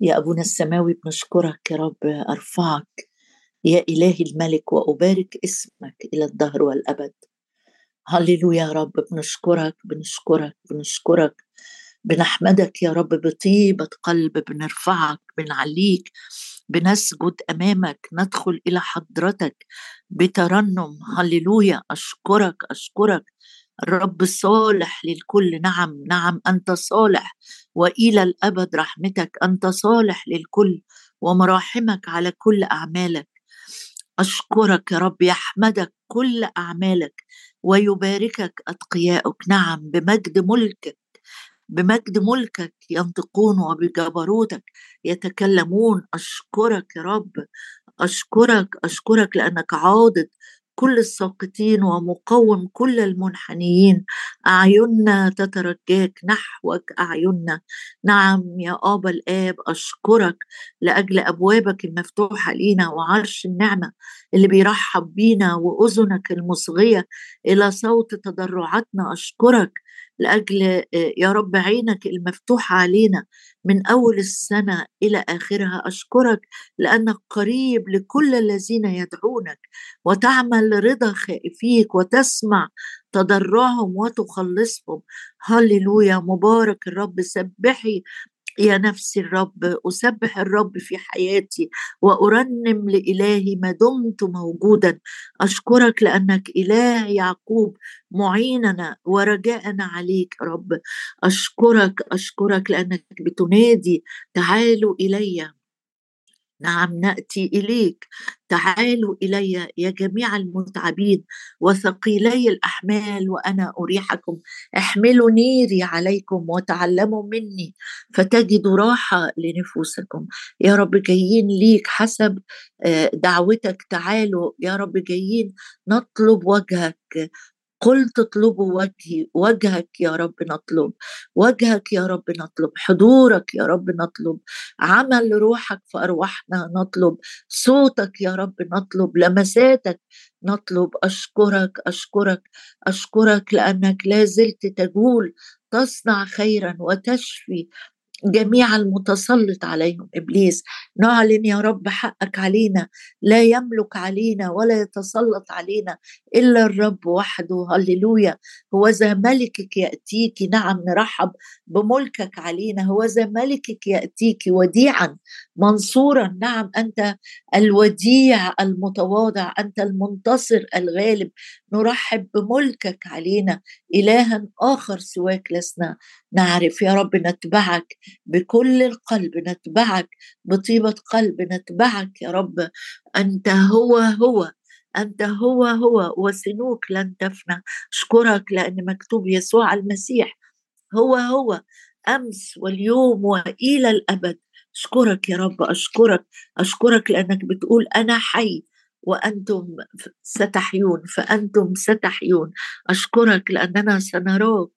يا أبونا السماوي بنشكرك يا رب أرفعك. يا إلهي الملك وأبارك اسمك إلى الدهر والأبد. هللويا يا رب بنشكرك بنشكرك بنشكرك. بنحمدك يا رب بطيبة قلب بنرفعك بنعليك. بنسجد أمامك ندخل إلى حضرتك بترنم. هللويا أشكرك أشكرك. الرب صالح للكل. نعم نعم أنت صالح. وإلى الأبد رحمتك. أنت صالح للكل ومراحمك على كل أعمالك. أشكرك يا رب يحمدك كل أعمالك ويباركك أتقياؤك. نعم بمجد ملكك بمجد ملكك ينطقون وبجبروتك يتكلمون. أشكرك يا رب أشكرك أشكرك لأنك عاضد كل الساقطين ومقوم كل المنحنيين. أعيننا تترجاك نحوك أعيننا نعم يا أبا الآب أشكرك لأجل أبوابك المفتوحة لينا وعرش النعمة اللي بيرحب بينا وأذنك المصغية إلى صوت تضرعاتنا. أشكرك لأجل آه، يا رب عينك المفتوحه علينا من أول السنة إلى آخرها. أشكرك لأنك قريب لكل الذين يدعونك وتعمل رضا خائفيك وتسمع تضرعهم وتخلصهم. هللويا. مبارك الرب. سبحي يا نفسي الرب أسبح الرب في حياتي وأرنم لإلهي ما دمت موجودا. أشكرك لأنك إله يعقوب معيننا ورجاءنا عليك يا رب. أشكرك أشكرك لأنك بتنادي تعالوا إلي. نعم نأتي إليك. تعالوا إلي يا جميع المتعبين وثقيلي الأحمال وأنا أريحكم. احملوا نيري عليكم وتعلموا مني فتجدوا راحة لنفوسكم. يا رب جايين ليك حسب آه، دعوتك. تعالوا يا رب جايين نطلب وجهك. قلت اطلبوا وجهي وجهك يا رب نطلب وجهك يا رب نطلب حضورك يا رب نطلب عمل روحك في ارواحنا نطلب صوتك يا رب نطلب لمساتك نطلب أشكرك أشكرك أشكرك لأنك لا زلت تقول تصنع خيرا وتشفي جميع المتسلط عليهم. إبليس نعلن يا رب حقك علينا لا يملك علينا ولا يتسلط علينا إلا الرب وحده. هللويا. هو ذا ملكك يأتيك. نعم نرحب بملكك علينا. هو ذا ملكك يأتيك وديعا منصورا. نعم أنت الوديع المتواضع أنت المنتصر الغالب. نرحب بملكك علينا. الها آخر سواك لسنا. نعرف يا رب نتبعك. بكل القلب نتبعك بطيبة قلب نتبعك يا رب. أنت هو هو أنت هو هو وسنوك لن تفنى. أشكرك لأن مكتوب يسوع المسيح هو هو أمس واليوم وإلى الأبد. أشكرك يا رب أشكرك. أشكرك لأنك بتقول أنا حي. وأنتم ستحيون فأنتم ستحيون. أشكرك لأننا سنراك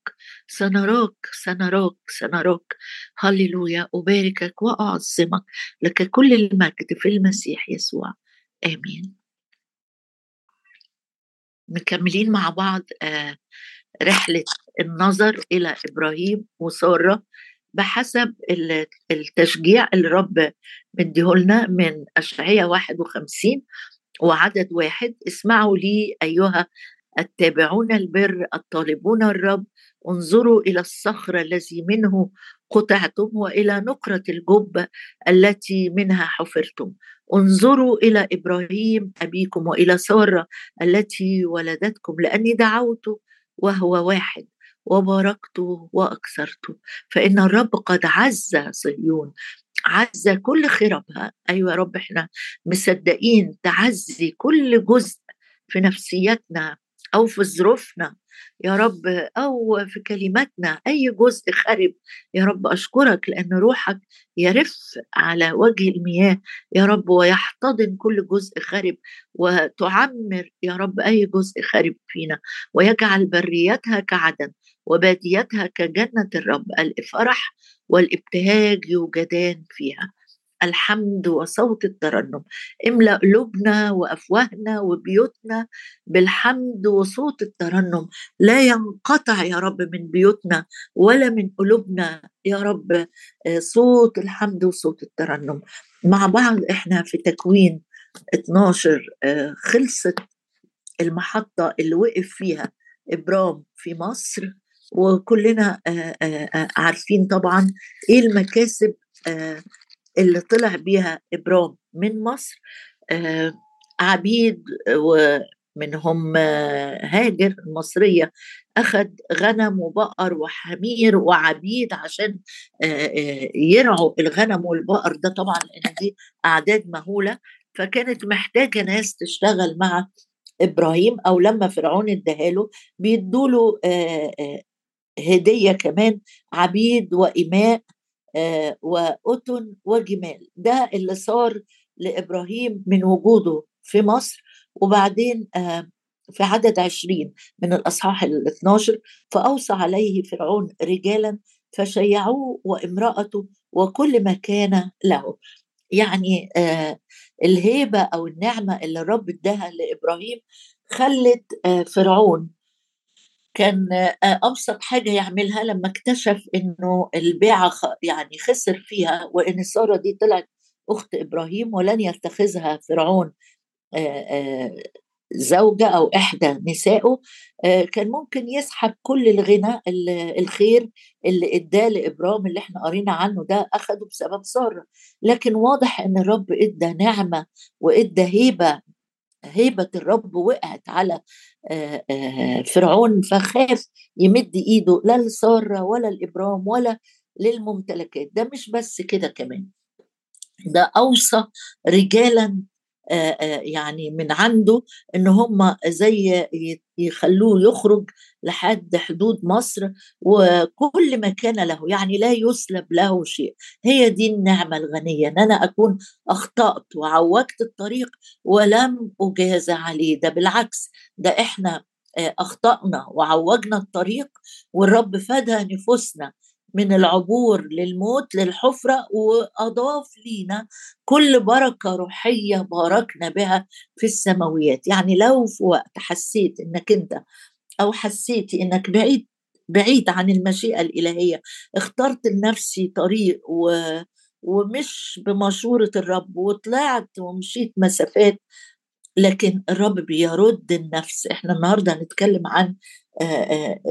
سنراك سنراك سنراك. هللويا. أباركك وأعظمك لك كل المجد في المسيح يسوع. آمين. مكملين مع بعض آه، رحلة النظر إلى إبراهيم وسارة بحسب التشجيع اللي رب مديهولنا من أشعية 51 وعدد واحد اسمعوا لي أيها التابعون البر الطالبون الرب انظروا إلى الصخر الذي منه قطعتم وإلى نقرة الجب التي منها حفرتم. انظروا إلى إبراهيم أبيكم وإلى سارة التي ولدتكم لأني دعوت وهو واحد وباركت وأكثرت. فإن الرب قد عز صهيون. عز كل خربها أيوه يا رب إحنا مصدقين تعزي كل جزء في نفسيتنا أو في ظروفنا. يا رب أو في كلماتنا أي جزء خرب يا رب أشكرك لأن روحك يرف على وجه المياه. يا رب ويحتضن كل جزء خرب وتعمر يا رب أي جزء خرب فينا. ويجعل بريتها كعدن وباديتها كجنة الرب. الفرح والابتهاج يوجدان فيها. الحمد وصوت الترنم. املأ قلوبنا وأفواهنا وبيوتنا بالحمد وصوت الترنم. لا ينقطع يا رب من بيوتنا ولا من قلوبنا يا رب آه، صوت الحمد وصوت الترنم. مع بعض إحنا في تكوين 12 آه، خلصت المحطة اللي وقف فيها إبرام في مصر. وكلنا عارفين طبعا إيه المكاسب اللي طلع بيها إبرام من مصر عبيد ومنهم هاجر المصرية أخذ غنم وبقر وحمير وعبيد عشان يرعوا الغنم والبقر ده طبعا لأن دي أعداد مهولة فكانت محتاجة ناس تشتغل مع إبراهيم أو لما فرعون اداها بيدوا له هدية كمان عبيد وإماء آه، وأتن وجمال. ده اللي صار لإبراهيم من وجوده في مصر وبعدين آه، في عدد عشرين من الأصحاح ال 12 فأوصى عليه فرعون رجالا فشيعوه وامرأته وكل ما كان له. يعني آه الهيبة أو النعمة اللي الرب اداها لإبراهيم خلت فرعون كان أبسط حاجة يعملها لما اكتشف إنه البيعة يعني خسر فيها وإن ساره دي طلعت أخت إبراهيم ولن يتخذها فرعون زوجة أو إحدى نسائه كان ممكن يسحب كل الغنى الخير اللي إداه لإبرام اللي إحنا قرينا عنه ده أخده بسبب سارة لكن واضح إن الرب إدى نعمة وإدى هيبة هيبة الرب وقعت على فرعون فخاف يمد إيده لا لسارة ولا الإبرام ولا للممتلكات. ده مش بس كده كمان ده أوصى رجالا يعني من عنده إن هم زي يخلوه يخرج لحد حدود مصر وكل ما كان له يعني لا يسلب له شيء. هي دي النعمة الغنية إن أنا أكون أخطأت وعوجت الطريق ولم أجاز عليه. ده بالعكس ده إحنا أخطأنا وعوجنا الطريق والرب فدى نفوسنا. من العبور للموت للحفرة وأضاف لينا كل بركة روحية باركنا بها في السماويات. يعني لو في وقت حسيت إنك أنت أو حسيتي إنك بعيد بعيد عن المشيئة الإلهية اخترت لنفسي طريق و ومش بمشورة الرب وطلعت ومشيت مسافات لكن الرب بيرد النفس. إحنا النهارده هنتكلم عن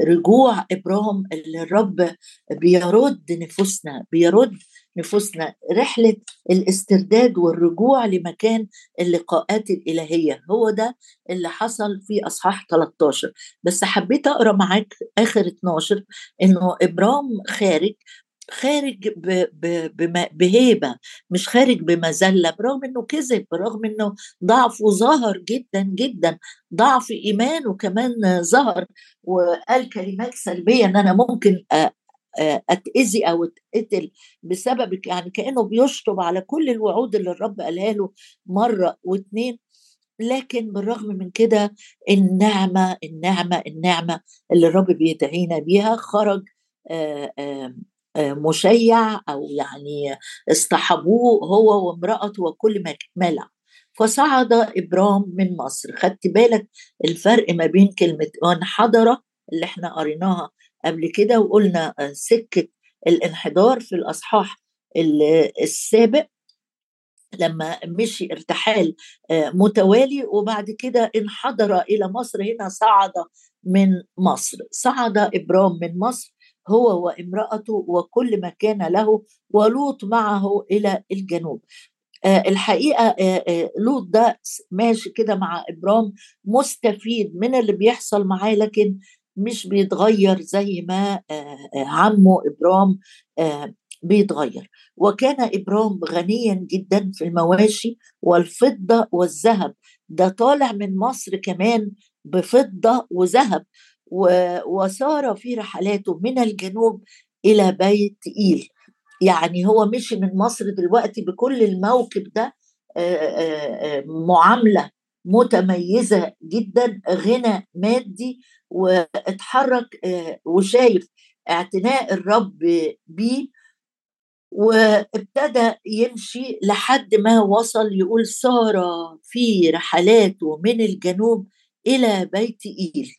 رجوع إبراهيم اللي الرب بيرد نفوسنا بيرد نفوسنا. رحلة الاسترداد والرجوع لمكان اللقاءات الإلهية هو ده اللي حصل في أصحاح 13 بس حبيت أقرأ معاك آخر 12 إنه ابرام خارج خارج بهيبة مش خارج بمذلة برغم إنه كذب برغم إنه ضعفه ظهر جدا جدا ضعف إيمانه كمان ظهر وقال كلمات سلبية إن أنا ممكن أتأذي أو أتقتل بسببك يعني كأنه بيشطب على كل الوعود اللي الرب قالها له مرة واثنين لكن بالرغم من كده النعمة النعمة النعمة اللي الرب بيدعينا بيها خرج مشيع أو يعني اصطحبوه هو وامرأته وكل ما له فصعد ابرام من مصر. خدت بالك الفرق ما بين كلمة وانحدر اللي إحنا قريناها قبل كده وقلنا سكة الانحدار في الأصحاح السابق لما مشي ارتحال متوالي وبعد كده انحدر إلى مصر. هنا صعد من مصر. صعد ابرام من مصر هو وامرأته وكل ما كان له ولوط معه إلى الجنوب. آه الحقيقة آه آه لوط ده ماشي كده مع إبرام مستفيد من اللي بيحصل معاه لكن مش بيتغير زي ما عمه إبرام بيتغير. وكان إبرام غنيا جدا في المواشي والفضة والذهب. ده طالع من مصر كمان بفضة وذهب. وسار في رحلاته من الجنوب إلى بيت إيل يعني هو مشي من مصر دلوقتي بكل الموكب ده معاملة متميزة جدا غنى مادي واتحرك وشايف اعتناء الرب بيه. وابتدى يمشي لحد ما وصل يقول سار في رحلاته من الجنوب إلى بيت إيل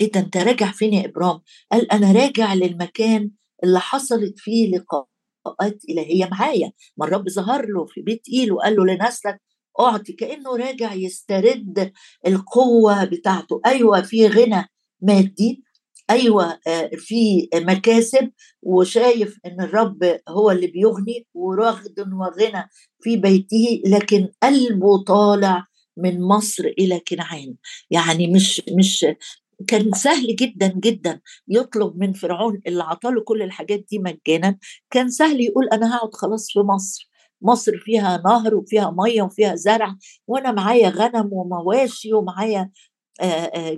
إيه ده أنت راجع فين يا إبرام؟ قال أنا راجع للمكان اللي حصلت فيه لقاءات إلهية معايا. ما الرب ظهر له في بيت إيل وقال له لنسلك أعطي كأنه راجع يسترد القوة بتاعته. أيوة في غنى مادي أيوه آه، في مكاسب وشايف إن الرب هو اللي بيغني ورغد وغنى في بيته لكن قلبه طالع من مصر إلى كنعان. يعني مش مش كان سهل جدا جدا يطلب من فرعون اللي عطاله كل الحاجات دي مجانا كان سهل يقول أنا هقعد خلاص في مصر مصر فيها نهر وفيها مية وفيها زرع وأنا معايا غنم ومواشي ومعايا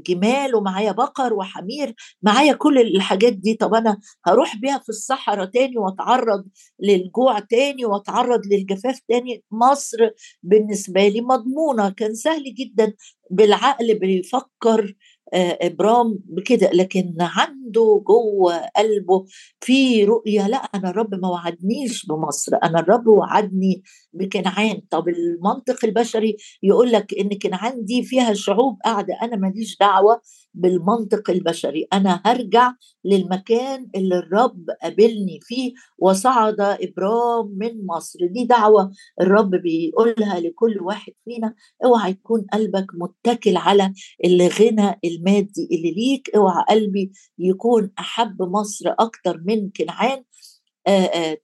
جمال ومعايا بقر وحمير معايا كل الحاجات دي طب أنا هروح بيها في الصحراء تاني وأتعرض للجوع تاني وأتعرض للجفاف تاني؟ مصر بالنسبة لي مضمونة كان سهل جدا بالعقل بيفكر إبرام بكده لكن عنده جوه قلبه في رؤية لا أنا الرب ما وعدنيش بمصر أنا الرب وعدني بكنعان. طب المنطق البشري يقول لك إن كنعان دي فيها شعوب قاعدة أنا ماليش دعوة بالمنطق البشري. أنا هرجع للمكان اللي الرب قابلني فيه وصعد ابرام من مصر. دي دعوة الرب بيقولها لكل واحد فينا. اوعى يكون قلبك متكل على الغنى المادي اللي ليك. اوعى قلبي يكون أحب مصر أكتر من كنعان.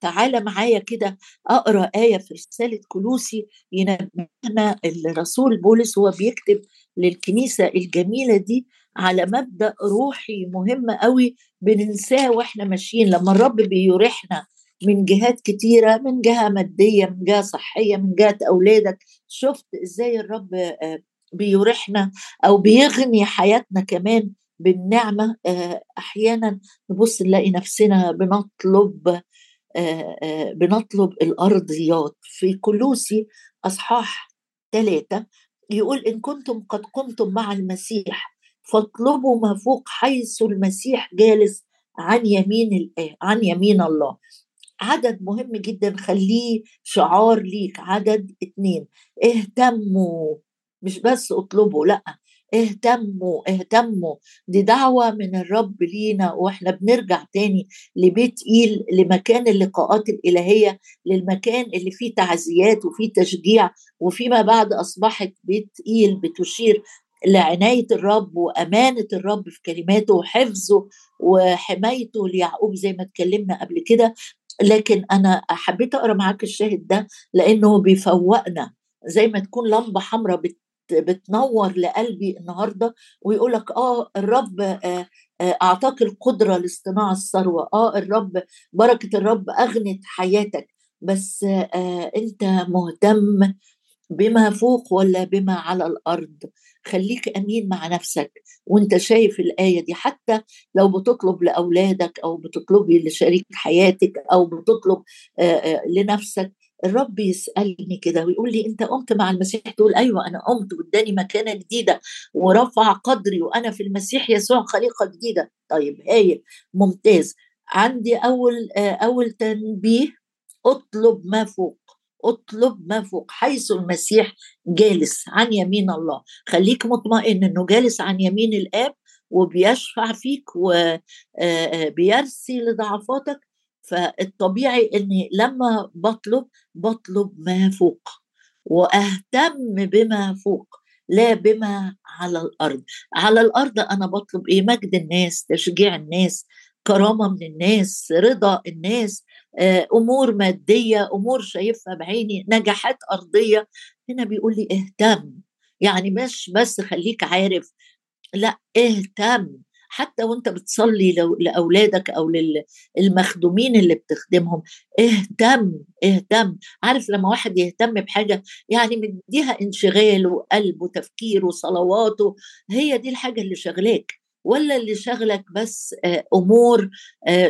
تعالى معايا كده أقرأ آية في رسالة كلوسي ينبهنا الرسول بولس هو بيكتب للكنيسة الجميلة دي. على مبدأ روحي مهم قوي بننساه وإحنا ماشيين. لما الرب بيريحنا من جهات كتيرة من جهة مادية من جهة صحية من جهة أولادك شفت إزاي الرب بيريحنا أو بيغني حياتنا كمان بالنعمة أحيانا نبص نلاقي نفسنا بنطلب بنطلب الأرضيات. في كلوسي أصحاح ثلاثة يقول إن كنتم قد قمتم مع المسيح فاطلبوا ما فوق حيث المسيح جالس عن يمين الآه عن يمين الله. عدد مهم جدا خليه شعار ليك. عدد اتنين اهتموا. مش بس اطلبوا لأ اهتموا اهتموا. دي دعوة من الرب لينا وإحنا بنرجع تاني لبيت إيل لمكان اللقاءات الإلهية للمكان اللي فيه تعزيات وفيه تشجيع وفيما بعد أصبحت بيت إيل بتشير لعناية الرب وأمانة الرب في كلماته وحفظه وحمايته ليعقوب زي ما اتكلمنا قبل كده. لكن أنا حبيت أقرأ معاك الشاهد ده لأنه بيفوقنا. زي ما تكون لمبة حمراء بت بتنور لقلبي النهارده ويقول لك آه الرب آه أعطاك القدرة لاصطناع الثروة. آه الرب بركة الرب أغنت حياتك. بس آه أنت مهتم بما فوق ولا بما على الأرض؟ خليك أمين مع نفسك وأنت شايف الآية دي. حتى لو بتطلب لأولادك أو بتطلبي لشريك حياتك أو بتطلب لنفسك الرب يسألني كده ويقول لي أنت قمت مع المسيح؟ تقول أيوه أنا قمت واداني مكانة جديدة ورفع قدري وأنا في المسيح يسوع خليقة جديدة. طيب هايل ممتاز. عندي أول أول تنبيه اطلب ما فوق. اطلب ما فوق حيث المسيح جالس عن يمين الله. خليك مطمئن إنه جالس عن يمين الآب وبيشفع فيك وبيرسي لضعفاتك. فالطبيعي إني لما بطلب بطلب ما فوق. وأهتم بما فوق لا بما على الأرض. على الأرض أنا بطلب إيه؟ مجد الناس تشجيع الناس كرامة من الناس رضا الناس أمور مادية أمور شايفها بعيني نجاحات أرضية. هنا بيقول لي اهتم. يعني مش بس خليك عارف لا اهتم. حتى وأنت بتصلي لأولادك أو للمخدومين اللي بتخدمهم اهتم اهتم. عارف لما واحد يهتم بحاجة يعني مديها انشغال وقلب وتفكير وصلواته هي دي الحاجة اللي شغلاك ولا اللي شغلك بس أمور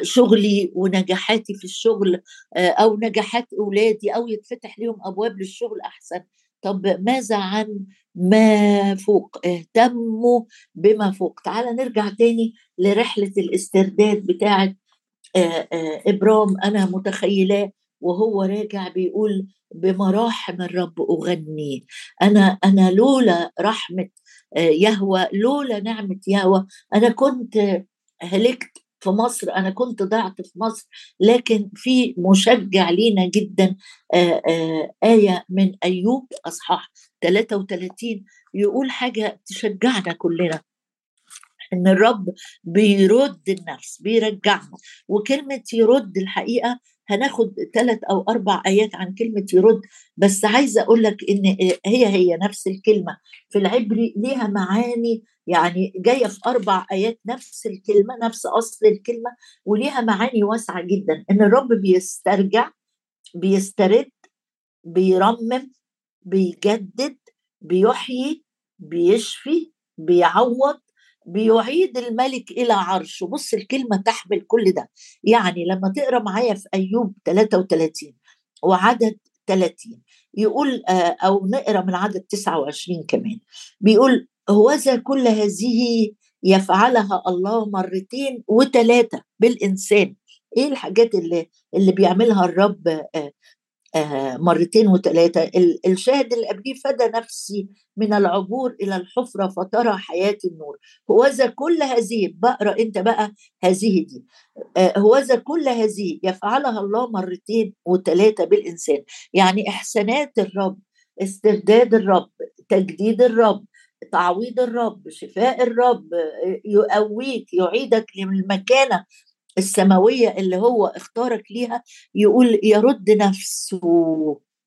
شغلي ونجاحاتي في الشغل أو نجاحات أولادي أو يتفتح لهم أبواب للشغل أحسن؟ طب ماذا عن ما فوق؟ اهتموا بما فوق. تعال نرجع تاني لرحلة الاسترداد بتاعة إبرام أنا متخيلاه وهو راجع بيقول بمراحم الرب أغني. أنا أنا لولا رحمة آه، يهوى لولا نعمة يهوى. أنا كنت هلكت في مصر أنا كنت ضعت في مصر لكن في مشجع لينا جدا آية من أيوب أصحاح 33 يقول حاجة تشجعنا كلنا. إن الرب بيرد النفس بيرجعنا. وكلمة يرد الحقيقة هناخد ثلاث أو أربع آيات عن كلمة يرد بس عايزة أقول لك إن هي هي نفس الكلمة. في العبري ليها معاني يعني جاية في أربع آيات نفس الكلمة نفس أصل الكلمة وليها معاني واسعة جدا. إن الرب بيسترجع بيسترد بيرمم بيجدد بيحيي بيشفي بيعوض بيعيد الملك إلى عرشه. بص الكلمة تحمل كل ده. يعني لما تقرأ معايا في أيوب 33 وعدد 30 يقول آه، أو نقرأ من عدد 29 كمان. بيقول هوذا كل هذه يفعلها الله مرتين وثلاثه بالإنسان. إيه الحاجات اللي اللي بيعملها الرب آه، مرتين وثلاثة الشاهد اللي قبليه فدى نفسي من العبور إلى الحفرة فترى حياة النور. هوذا كل هذه بقرأ أنت بقى هذه دي. آه، هوذا كل هذه يفعلها الله مرتين وثلاثة بالإنسان. يعني إحسانات الرب استرداد الرب تجديد الرب تعويض الرب شفاء الرب يقويك يعيدك للمكانة السماوية اللي هو اختارك ليها يقول يرد نفسه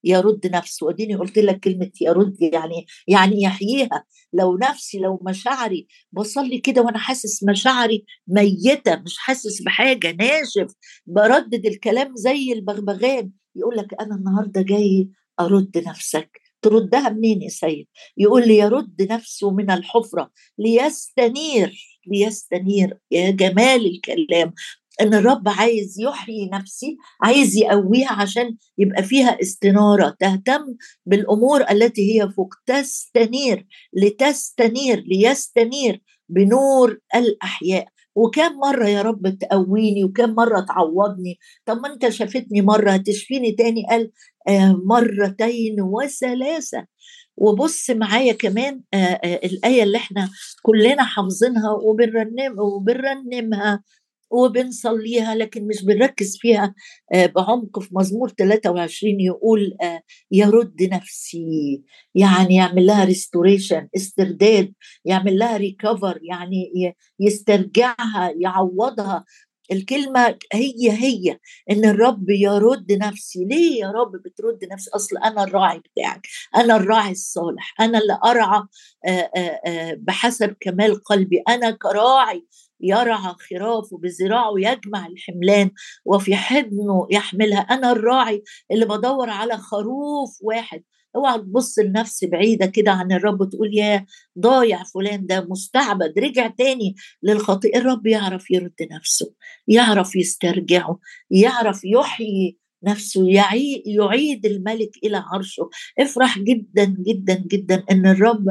يرد نفسه. وديني قلت لك كلمة يرد يعني يعني يحييها. لو نفسي لو مشاعري بصلي كده وأنا حاسس مشاعري ميتة مش حاسس بحاجة ناشف بردد الكلام زي البغبغان يقول لك أنا النهارده جاي أرد نفسك. تردها منين يا سيد؟ يقول لي يرد نفسه من الحفرة. ليستنير ليستنير يا جمال الكلام. إن الرب عايز يحيي نفسي عايز يقويها عشان يبقى فيها استنارة. تهتم بالأمور التي هي فوق. تستنير لتستنير ليستنير بنور الأحياء. وكم مرة يا رب تقويني وكم مرة تعوضني؟ طب ما انت شافتني مرة هتشفيني تاني؟ قال آه مرتين وثلاثة. وبص معايا كمان آه آه الآية اللي إحنا كلنا حافظينها وبنرنم وبنرنمها. وبنصليها لكن مش بنركز فيها آه، بعمق في مزمور 23 يقول آه، يرد نفسي يعني يعمل لها ريستوريشن استرداد يعمل لها ريكفر يعني يسترجعها يعوضها. الكلمة هي هي إن الرب يرد نفسي. ليه يا رب بترد نفسي؟ أصل أنا الراعي بتاعك أنا الراعي الصالح أنا اللي أرعى آه، بحسب كمال قلبي. أنا كراعي يرعى خرافه بذراعه يجمع الحملان وفي حضنه يحملها. أنا الراعي اللي بدور على خروف واحد. اوعى تبص لنفس بعيدة كده عن الرب تقول يا ضايع فلان ده مستعبد. رجع تاني للخطيئة. الرب يعرف يرد نفسه يعرف يسترجعه يعرف يحيي نفسه يعيد الملك إلى عرشه. افرح جدا جدا جدا إن الرب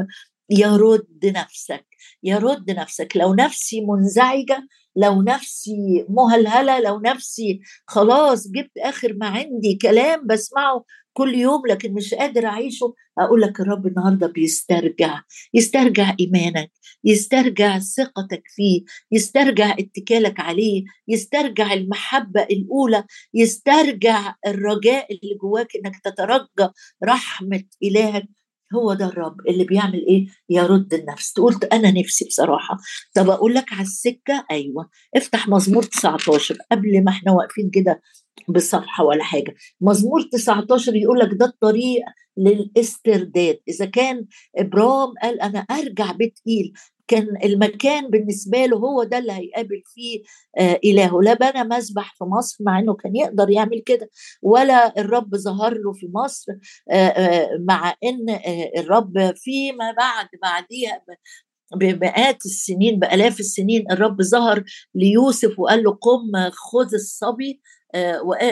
يرد نفسك. يرد نفسك. لو نفسي منزعجة لو نفسي مهلهلة لو نفسي خلاص جبت آخر ما عندي كلام بسمعه كل يوم لكن مش قادر أعيشه أقول لك الرب النهارده بيسترجع يسترجع إيمانك يسترجع ثقتك فيه يسترجع اتكالك عليه يسترجع المحبة الأولى يسترجع الرجاء اللي جواك إنك تترجى رحمة إلهك هو ده الرب اللي بيعمل إيه؟ يرد النفس. تقول أنا نفسي بصراحة. طب أقول لك على السكة؟ أيوه. افتح مزمور 19 قبل ما إحنا واقفين كده بصفحة ولا حاجة. مزمور 19 يقول لك ده الطريق للاسترداد. إذا كان ابرام قال أنا أرجع بيت إيل كان المكان بالنسبة له هو ده اللي هيقابل فيه آه إلهه. لا بنى مسبح في مصر مع إنه كان يقدر يعمل كده ولا الرب ظهر له في مصر آه آه مع إن الرب فيما بعد بعديها بمئات السنين بآلاف السنين الرب ظهر ليوسف وقال له قم خذ الصبي.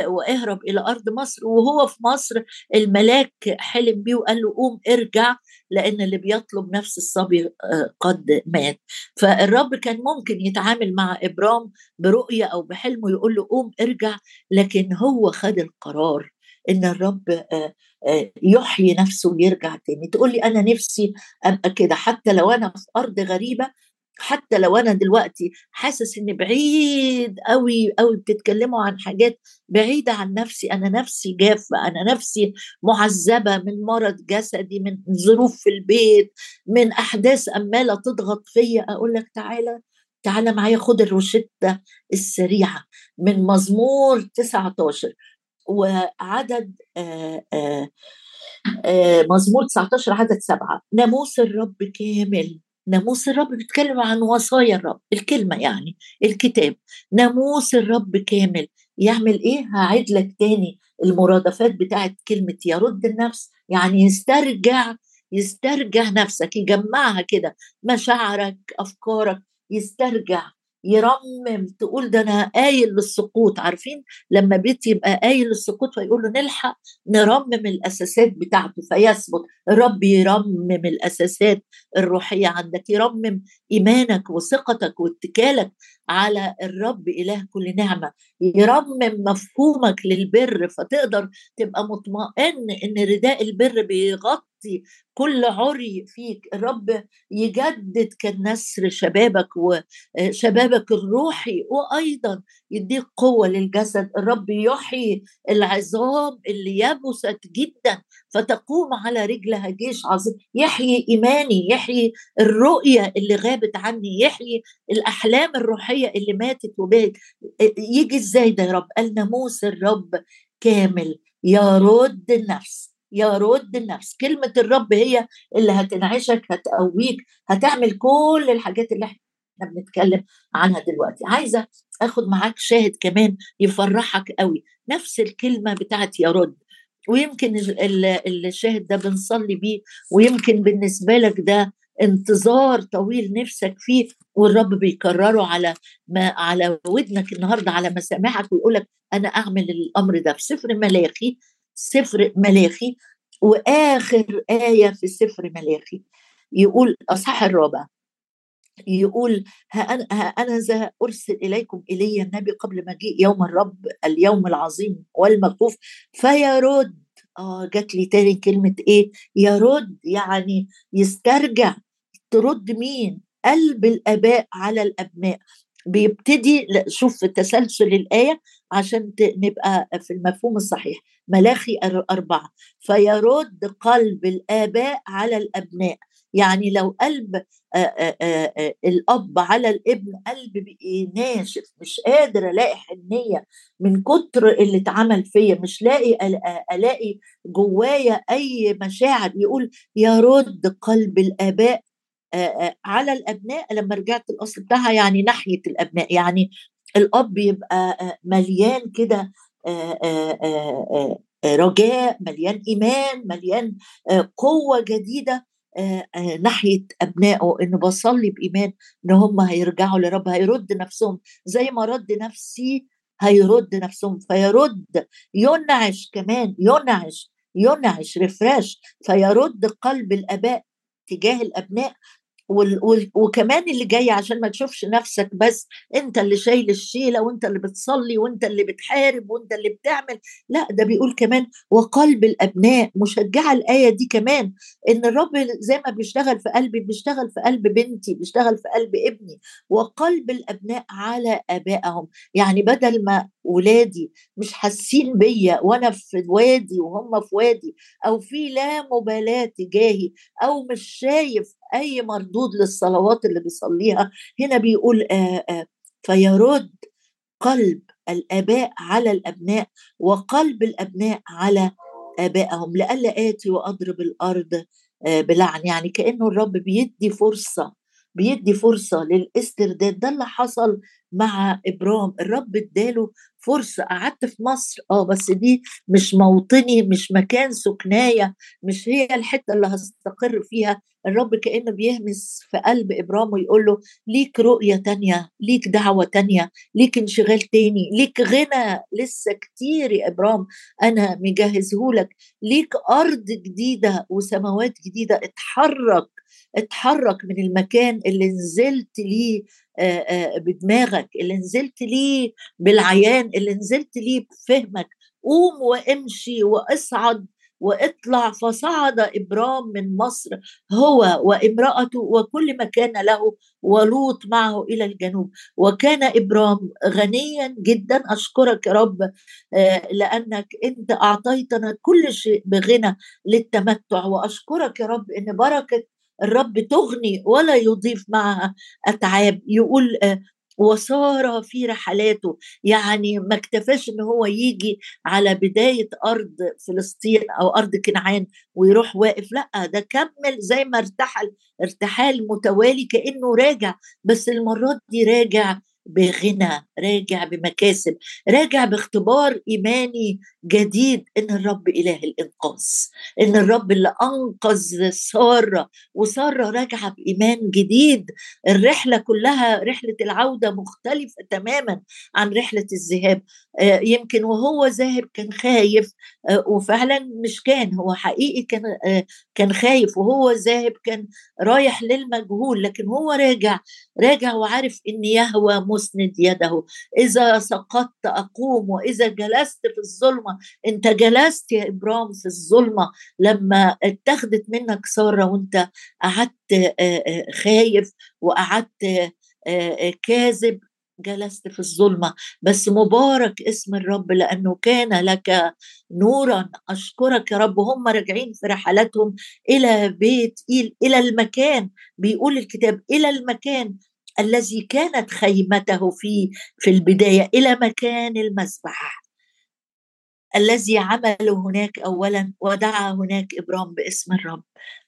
واهرب إلى أرض مصر. وهو في مصر الملاك حلم بيه وقال له قوم ارجع لأن اللي بيطلب نفس الصبي آه، قد مات. فالرب كان ممكن يتعامل مع إبرام برؤية أو بحلمه يقول له قوم ارجع لكن هو خد القرار إن الرب آه، يحيي نفسه ويرجع تاني. تقول لي أنا نفسي أبقى كده حتى لو أنا في أرض غريبة حتى لو أنا دلوقتي حاسس ان بعيد قوي قوي بتتكلموا عن حاجات بعيدة عن نفسي أنا نفسي جافة أنا نفسي معذبة من مرض جسدي من ظروف في البيت من أحداث اماله تضغط فيا أقول لك تعالى تعالى معايا خد الروشتة السريعة من مزمور 19 وعدد آآ آآ آآ مزمور 19 عدد سبعة. ناموس الرب كامل. ناموس الرب بيتكلم عن وصايا الرب الكلمة يعني الكتاب. ناموس الرب كامل. يعمل إيه؟ هعيد لك تاني المرادفات بتاعت كلمة يرد النفس يعني يسترجع يسترجع نفسك يجمعها كده مشاعرك أفكارك يسترجع. يرمم تقول ده أنا قايل للسقوط. عارفين؟ لما بيت يبقى قايل للسقوط فيقول له نلحق نرمم الأساسات بتاعته فيثبت الرب يرمم الأساسات الروحية عندك يرمم إيمانك وثقتك واتكالك على الرب إله كل نعمة. يرمم مفهومك للبر فتقدر تبقى مطمئن إن رداء البر بيغطي كل عري فيك الرب يجدد كالنسر شبابك وشبابك الروحي وأيضا يديك قوة للجسد. الرب يحيي العظام اللي يبست جدا فتقوم على رجلها جيش عظيم. يحيي إيماني يحيي الرؤية اللي غابت عني يحيي الأحلام الروحية اللي ماتت وبات يجي إزاي ده يا رب؟ قال ناموس الرب كامل. يرد النفس. يرد النفس. كلمة الرب هي اللي هتنعشك هتقويك هتعمل كل الحاجات اللي إحنا بنتكلم عنها دلوقتي. عايزة آخد معاك شاهد كمان يفرحك قوي. نفس الكلمة بتاعت يرد ويمكن الشاهد ده بنصلي بيه ويمكن بالنسبة لك ده انتظار طويل نفسك فيه والرب بيكرره على ما على ودنك النهارده على مسامعك ويقول لك أنا أعمل الأمر ده في سفر ملاخي سفر ملاخي وآخر آية في سفر ملاخي يقول اصحاح الرابع يقول أنا, ذا أرسل إليكم إلي النبي قبل مجيء يوم الرب اليوم العظيم والمكفوف فيرد آه جات لي تاني كلمة إيه؟ يرد يعني يسترجع ترد مين؟ قلب الآباء على الأبناء. بيبتدي شوف تسلسل الآية عشان نبقى في المفهوم الصحيح. ملاخي أربعة. فيرد قلب الآباء على الأبناء. يعني لو قلب آآ آآ الأب على الابن قلب ناشف مش قادر ألاقي حنية من كتر اللي اتعمل فيا مش لاقي ألاقي جوايا أي مشاعر. يقول يرد قلب الآباء على الأبناء. لما رجعت الأصل بتاعها يعني ناحية الأبناء. يعني الأب يبقى مليان كده رجاء مليان إيمان مليان قوة جديدة ناحية أبنائه إنه بصلي بإيمان إن هم هيرجعوا لرب هيرد نفسهم. زي ما رد نفسي هيرد نفسهم. فيرد ينعش كمان ينعش ينعش ريفراش فيرد قلب الآباء تجاه الأبناء. وكمان اللي جاي عشان ما تشوفش نفسك بس انت اللي شايل الشيلة وانت اللي بتصلي وانت اللي بتحارب وانت اللي بتعمل. لا ده بيقول كمان وقلب الأبناء. مشجعة الآية دي كمان إن الرب زي ما بيشتغل في قلبي بيشتغل في قلب بنتي بيشتغل في قلب ابني. وقلب الأبناء على آبائهم. يعني بدل ما ولادي مش حاسين بيا وأنا في وادي وهم في وادي أو في لا مبالاة تجاهي أو مش شايف أي مردود للصلوات اللي بيصليها. هنا بيقول آآ آآ فيرد قلب الآباء على الأبناء وقلب الأبناء على آبائهم. لئلا آتي وأضرب الأرض بلعن. يعني كأنه الرب بيدي فرصة بيدي فرصة للاسترداد. ده اللي حصل مع ابرام الرب اداله فرصة. قعدت في مصر. آه بس دي مش موطني مش مكان سكناية مش هي الحتة اللي هستقر فيها. الرب كأنه بيهمس في قلب ابرام ويقول له ليك رؤية تانية ليك دعوة تانية ليك انشغال تاني ليك غنى لسه كتير يا ابرام أنا مجهزهولك. ليك أرض جديدة وسماوات جديدة. اتحرك. اتحرك من المكان اللي نزلت ليه بدماغك اللي نزلت ليه بالعيان اللي نزلت ليه بفهمك. قوم وامشي واصعد واطلع فصعد إبرام من مصر هو وامرأته وكل ما كان له ولوط معه إلى الجنوب. وكان إبرام غنيا جدا أشكرك يا رب لأنك أنت أعطيتنا كل شيء بغنى للتمتع. وأشكرك يا رب إن بركة الرب تغني ولا يضيف معها أتعاب. يقول آه، وصار في رحلاته. يعني ما اكتفاش إن هو يجي على بداية أرض فلسطين أو أرض كنعان ويروح واقف. لأ ده كمل زي ما ارتحل. ارتحال متوالي كأنه راجع. بس المرات دي راجع بغنى راجع بمكاسب راجع باختبار إيماني جديد إن الرب إله الإنقاذ إن الرب اللي أنقذ سارة وسارة راجعة بإيمان جديد. الرحلة كلها رحلة العودة مختلفة تماما عن رحلة الذهاب. آه، يمكن وهو ذاهب كان خايف آه، وفعلا مش كان هو حقيقي كان آه، كان خايف وهو ذاهب كان رايح للمجهول لكن هو راجع راجع وعارف إن يهوى مسند يده. إذا سقطت أقوم وإذا جلست في الظلمة. أنت جلست يا ابرام في الظلمة. لما اتخذت منك سارة وأنت قعدت خايف وقعدت كاذب جلست في الظلمة. بس مبارك اسم الرب لأنه كان لك نورا. أشكرك يا رب. هم راجعين في رحلاتهم إلى بيت إيل إلى المكان. بيقول الكتاب إلى المكان. الذي كانت خيمته فيه في البداية إلى مكان المسبح الذي عمله هناك اولا ودعا هناك إبرام باسم الرب.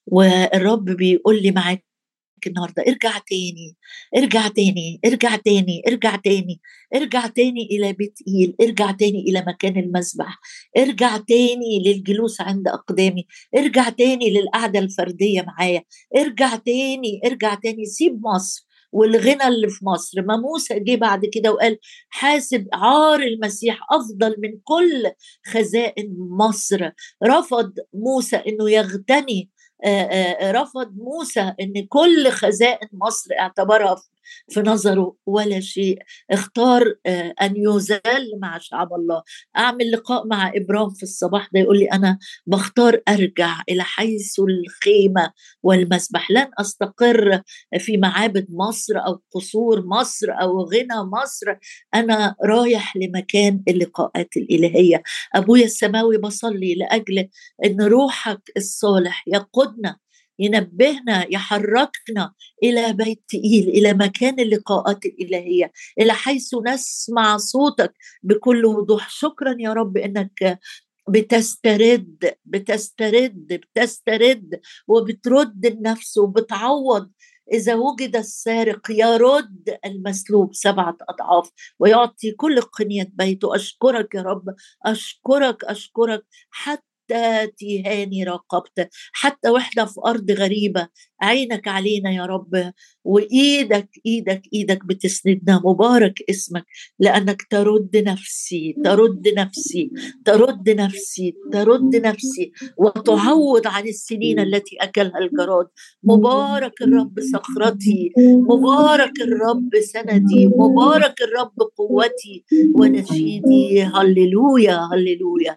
والرب بيقول لي معاك النهارده ارجع تاني ارجع تاني ارجع تاني ارجع تاني ارجع تاني إلى بيت إيل ارجع تاني إلى مكان المسبح ارجع تاني للجلوس عند أقدامي ارجع تاني للقعدة الفردية معايا ارجع تاني ارجع تاني سيب مصر. والغنى اللي في مصر. ما موسى جه بعد كده وقال حاسب عار المسيح أفضل من كل خزائن مصر. رفض موسى إنه يغتني. رفض موسى إن كل خزائن مصر اعتبرها في نظره ولا شيء. اختار آه، أن يزال مع شعب الله. أعمل لقاء مع ابرام في الصباح ده يقول لي أنا بختار أرجع إلى حيث الخيمة والمسبح. لن أستقر في معابد مصر أو قصور مصر أو غنى مصر. أنا رايح لمكان اللقاءات الإلهية. أبويا السماوي بصلي لأجل إن روحك الصالح يقودنا ينبهنا يحركنا إلى بيت تقيل إلى مكان اللقاءات الإلهية إلى حيث نسمع صوتك بكل وضوح. شكرا يا رب إنك بتسترد بتسترد بتسترد وبترد النفس وبتعوض إذا وجد السارق يرد المسلوب سبعة أضعاف ويعطي كل قنية بيته. أشكرك يا رب أشكرك أشكرك حتى حتى تهاني راقبت حتى وإحنا في أرض غريبة عينك علينا يا رب وإيدك إيدك إيدك بتسندنا مبارك اسمك لأنك ترد نفسي ترد نفسي ترد نفسي ترد نفسي وتعوض عن السنين التي أكلها الجراد. مبارك الرب صخرتي مبارك الرب سندي مبارك الرب قوتي ونشيدي هللويا هللويا.